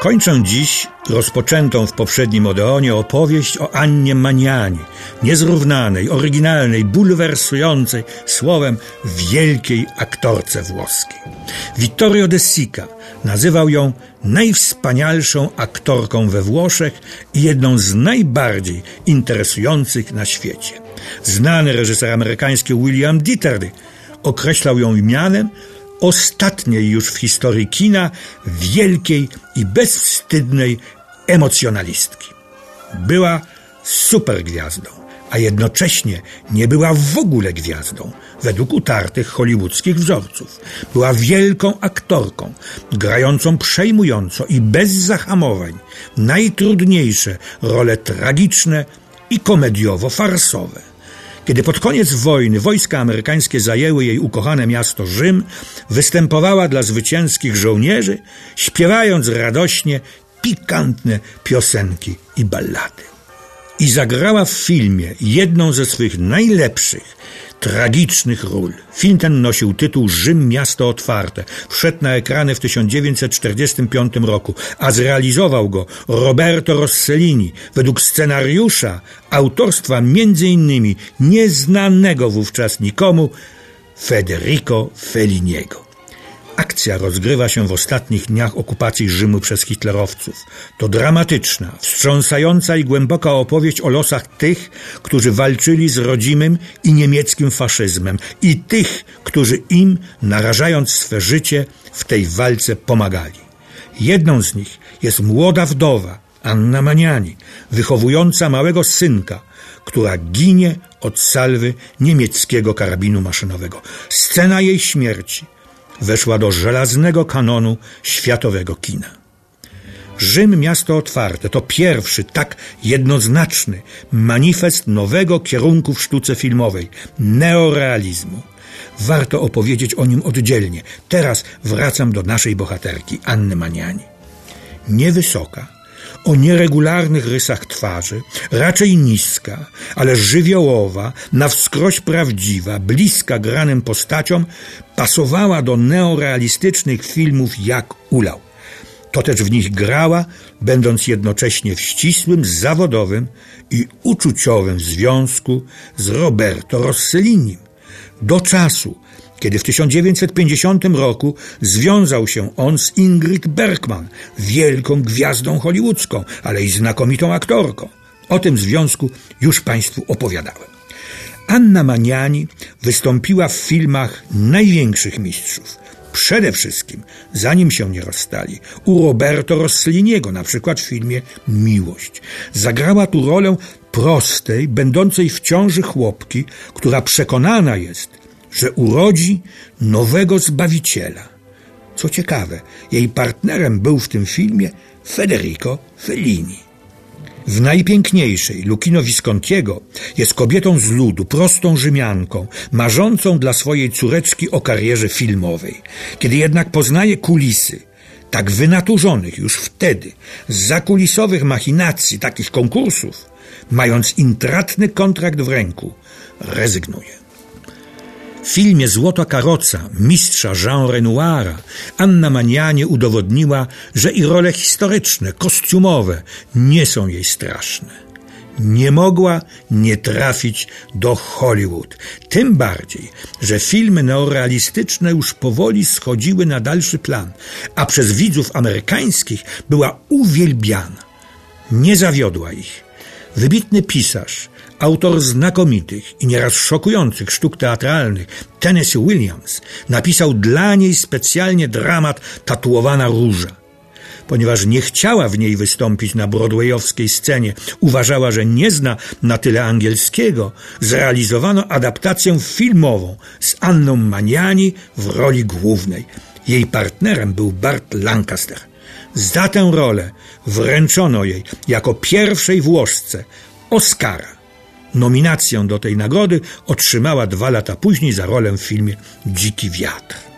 Kończę dziś rozpoczętą w poprzednim Odeonie opowieść o Annie Maniani, niezrównanej, oryginalnej, bulwersującej, słowem wielkiej aktorce włoskiej. Vittorio De Sica nazywał ją najwspanialszą aktorką we Włoszech i jedną z najbardziej interesujących na świecie. Znany reżyser amerykański William Ditterdy określał ją mianem ostatniej już w historii kina wielkiej i bezwstydnej emocjonalistki. Była supergwiazdą, a jednocześnie nie była w ogóle gwiazdą, według utartych hollywoodzkich wzorców. Była wielką aktorką, grającą przejmująco i bez zahamowań najtrudniejsze role tragiczne i komediowo-farsowe. Kiedy pod koniec wojny wojska amerykańskie zajęły jej ukochane miasto Rzym, występowała dla zwycięskich żołnierzy, śpiewając radośnie pikantne piosenki i ballady. I zagrała w filmie jedną ze swych najlepszych, tragicznych ról. Film ten nosił tytuł Rzym Miasto Otwarte. Wszedł na ekrany w 1945 roku, a zrealizował go Roberto Rossellini według scenariusza autorstwa m.in. nieznanego wówczas nikomu Federico Felliniego. Akcja rozgrywa się w ostatnich dniach okupacji Rzymu przez hitlerowców. To dramatyczna, wstrząsająca i głęboka opowieść o losach tych, którzy walczyli z rodzimym i niemieckim faszyzmem i tych, którzy im, narażając swe życie, w tej walce pomagali. Jedną z nich jest młoda wdowa, Anna Maniani, wychowująca małego synka, która ginie od salwy niemieckiego karabinu maszynowego. Scena jej śmierci – weszła do żelaznego kanonu światowego kina. Rzym Miasto Otwarte to pierwszy tak jednoznaczny manifest nowego kierunku w sztuce filmowej neorealizmu. Warto opowiedzieć o nim oddzielnie. Teraz wracam do naszej bohaterki, Anny Maniani. Niewysoka, o nieregularnych rysach twarzy, raczej niska, ale żywiołowa, na wskroś prawdziwa, bliska granym postaciom, pasowała do neorealistycznych filmów jak ulał. To też w nich grała, będąc jednocześnie w ścisłym, zawodowym i uczuciowym związku z Roberto Rossellinim. Do czasu, kiedy w 1950 roku związał się on z Ingrid Bergman, wielką gwiazdą hollywoodzką, ale i znakomitą aktorką. O tym związku już Państwu opowiadałem. Anna Maniani wystąpiła w filmach największych mistrzów. Przede wszystkim, zanim się nie rozstali, u Roberto Rosselliniego, na przykład w filmie Miłość. Zagrała tu rolę prostej, będącej w ciąży chłopki, która przekonana jest, że urodzi nowego Zbawiciela. Co ciekawe, jej partnerem był w tym filmie Federico Fellini. W najpiękniejszej Lukino Viscontiego jest kobietą z ludu, prostą Rzymianką, marzącą dla swojej córeczki o karierze filmowej. Kiedy jednak poznaje kulisy, tak wynaturzonych już wtedy, z zakulisowych machinacji takich konkursów, mając intratny kontrakt w ręku, rezygnuje. W filmie Złota karoca mistrza Jean Renoira Anna Manianie udowodniła, że i role historyczne, kostiumowe nie są jej straszne. Nie mogła nie trafić do Hollywood. Tym bardziej, że filmy neorealistyczne już powoli schodziły na dalszy plan, a przez widzów amerykańskich była uwielbiana. Nie zawiodła ich. Wybitny pisarz, autor znakomitych i nieraz szokujących sztuk teatralnych, Tennessee Williams, napisał dla niej specjalnie dramat Tatuowana Róża. Ponieważ nie chciała w niej wystąpić na broadwayowskiej scenie, uważała, że nie zna na tyle angielskiego, zrealizowano adaptację filmową z Anną Maniani w roli głównej. Jej partnerem był Bart Lancaster. Za tę rolę wręczono jej jako pierwszej Włoszce Oscara. Nominację do tej nagrody otrzymała dwa lata później za rolę w filmie Dziki Wiatr.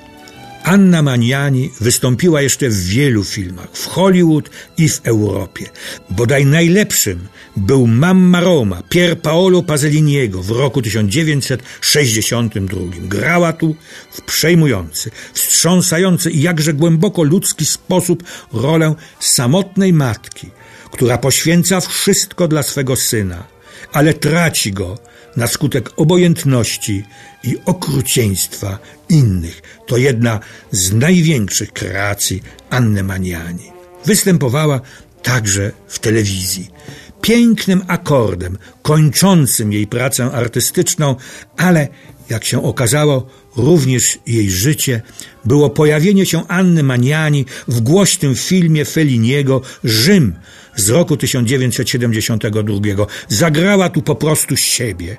Anna Maniani wystąpiła jeszcze w wielu filmach, w Hollywood i w Europie. Bodaj najlepszym był Mamma Roma Pier Paolo Pasoliniego w roku 1962. Grała tu w przejmujący, wstrząsający i jakże głęboko ludzki sposób rolę samotnej matki, która poświęca wszystko dla swego syna, ale traci go na skutek obojętności i okrucieństwa innych. To jedna z największych kreacji Anny Maniani. Występowała także w telewizji. Pięknym akordem, kończącym jej pracę artystyczną, ale jak się okazało, również jej życie było pojawienie się Anny Maniani w głośnym filmie Feliniego Rzym z roku 1972. Zagrała tu po prostu siebie,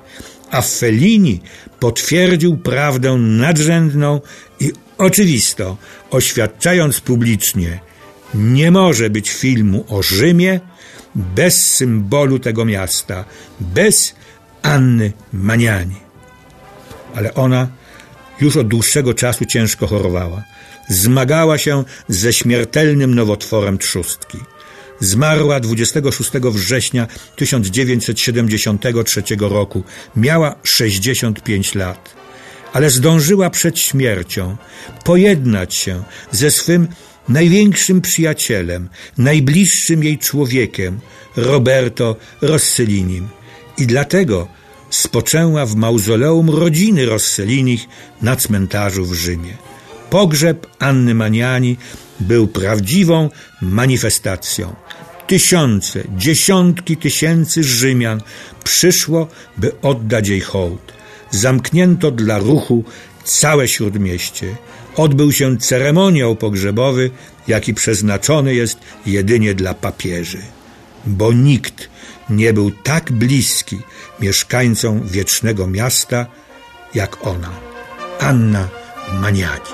a Fellini potwierdził prawdę nadrzędną i oczywistą, oświadczając publicznie, nie może być filmu o Rzymie bez symbolu tego miasta, bez Anny Maniani. Ale ona już od dłuższego czasu ciężko chorowała. Zmagała się ze śmiertelnym nowotworem trzustki. Zmarła 26 września 1973 roku. Miała 65 lat. Ale zdążyła przed śmiercią pojednać się ze swym największym przyjacielem, najbliższym jej człowiekiem, Roberto Rossellinim. I dlatego spoczęła w mauzoleum rodziny Rossellinich na cmentarzu w Rzymie. Pogrzeb Anny Maniani był prawdziwą manifestacją. Tysiące, dziesiątki tysięcy Rzymian przyszło, by oddać jej hołd. Zamknięto dla ruchu całe śródmieście. Odbył się ceremoniał pogrzebowy, jaki przeznaczony jest jedynie dla papieży. Bo nikt nie był tak bliski mieszkańcom wiecznego miasta jak ona, Anna Maniaki.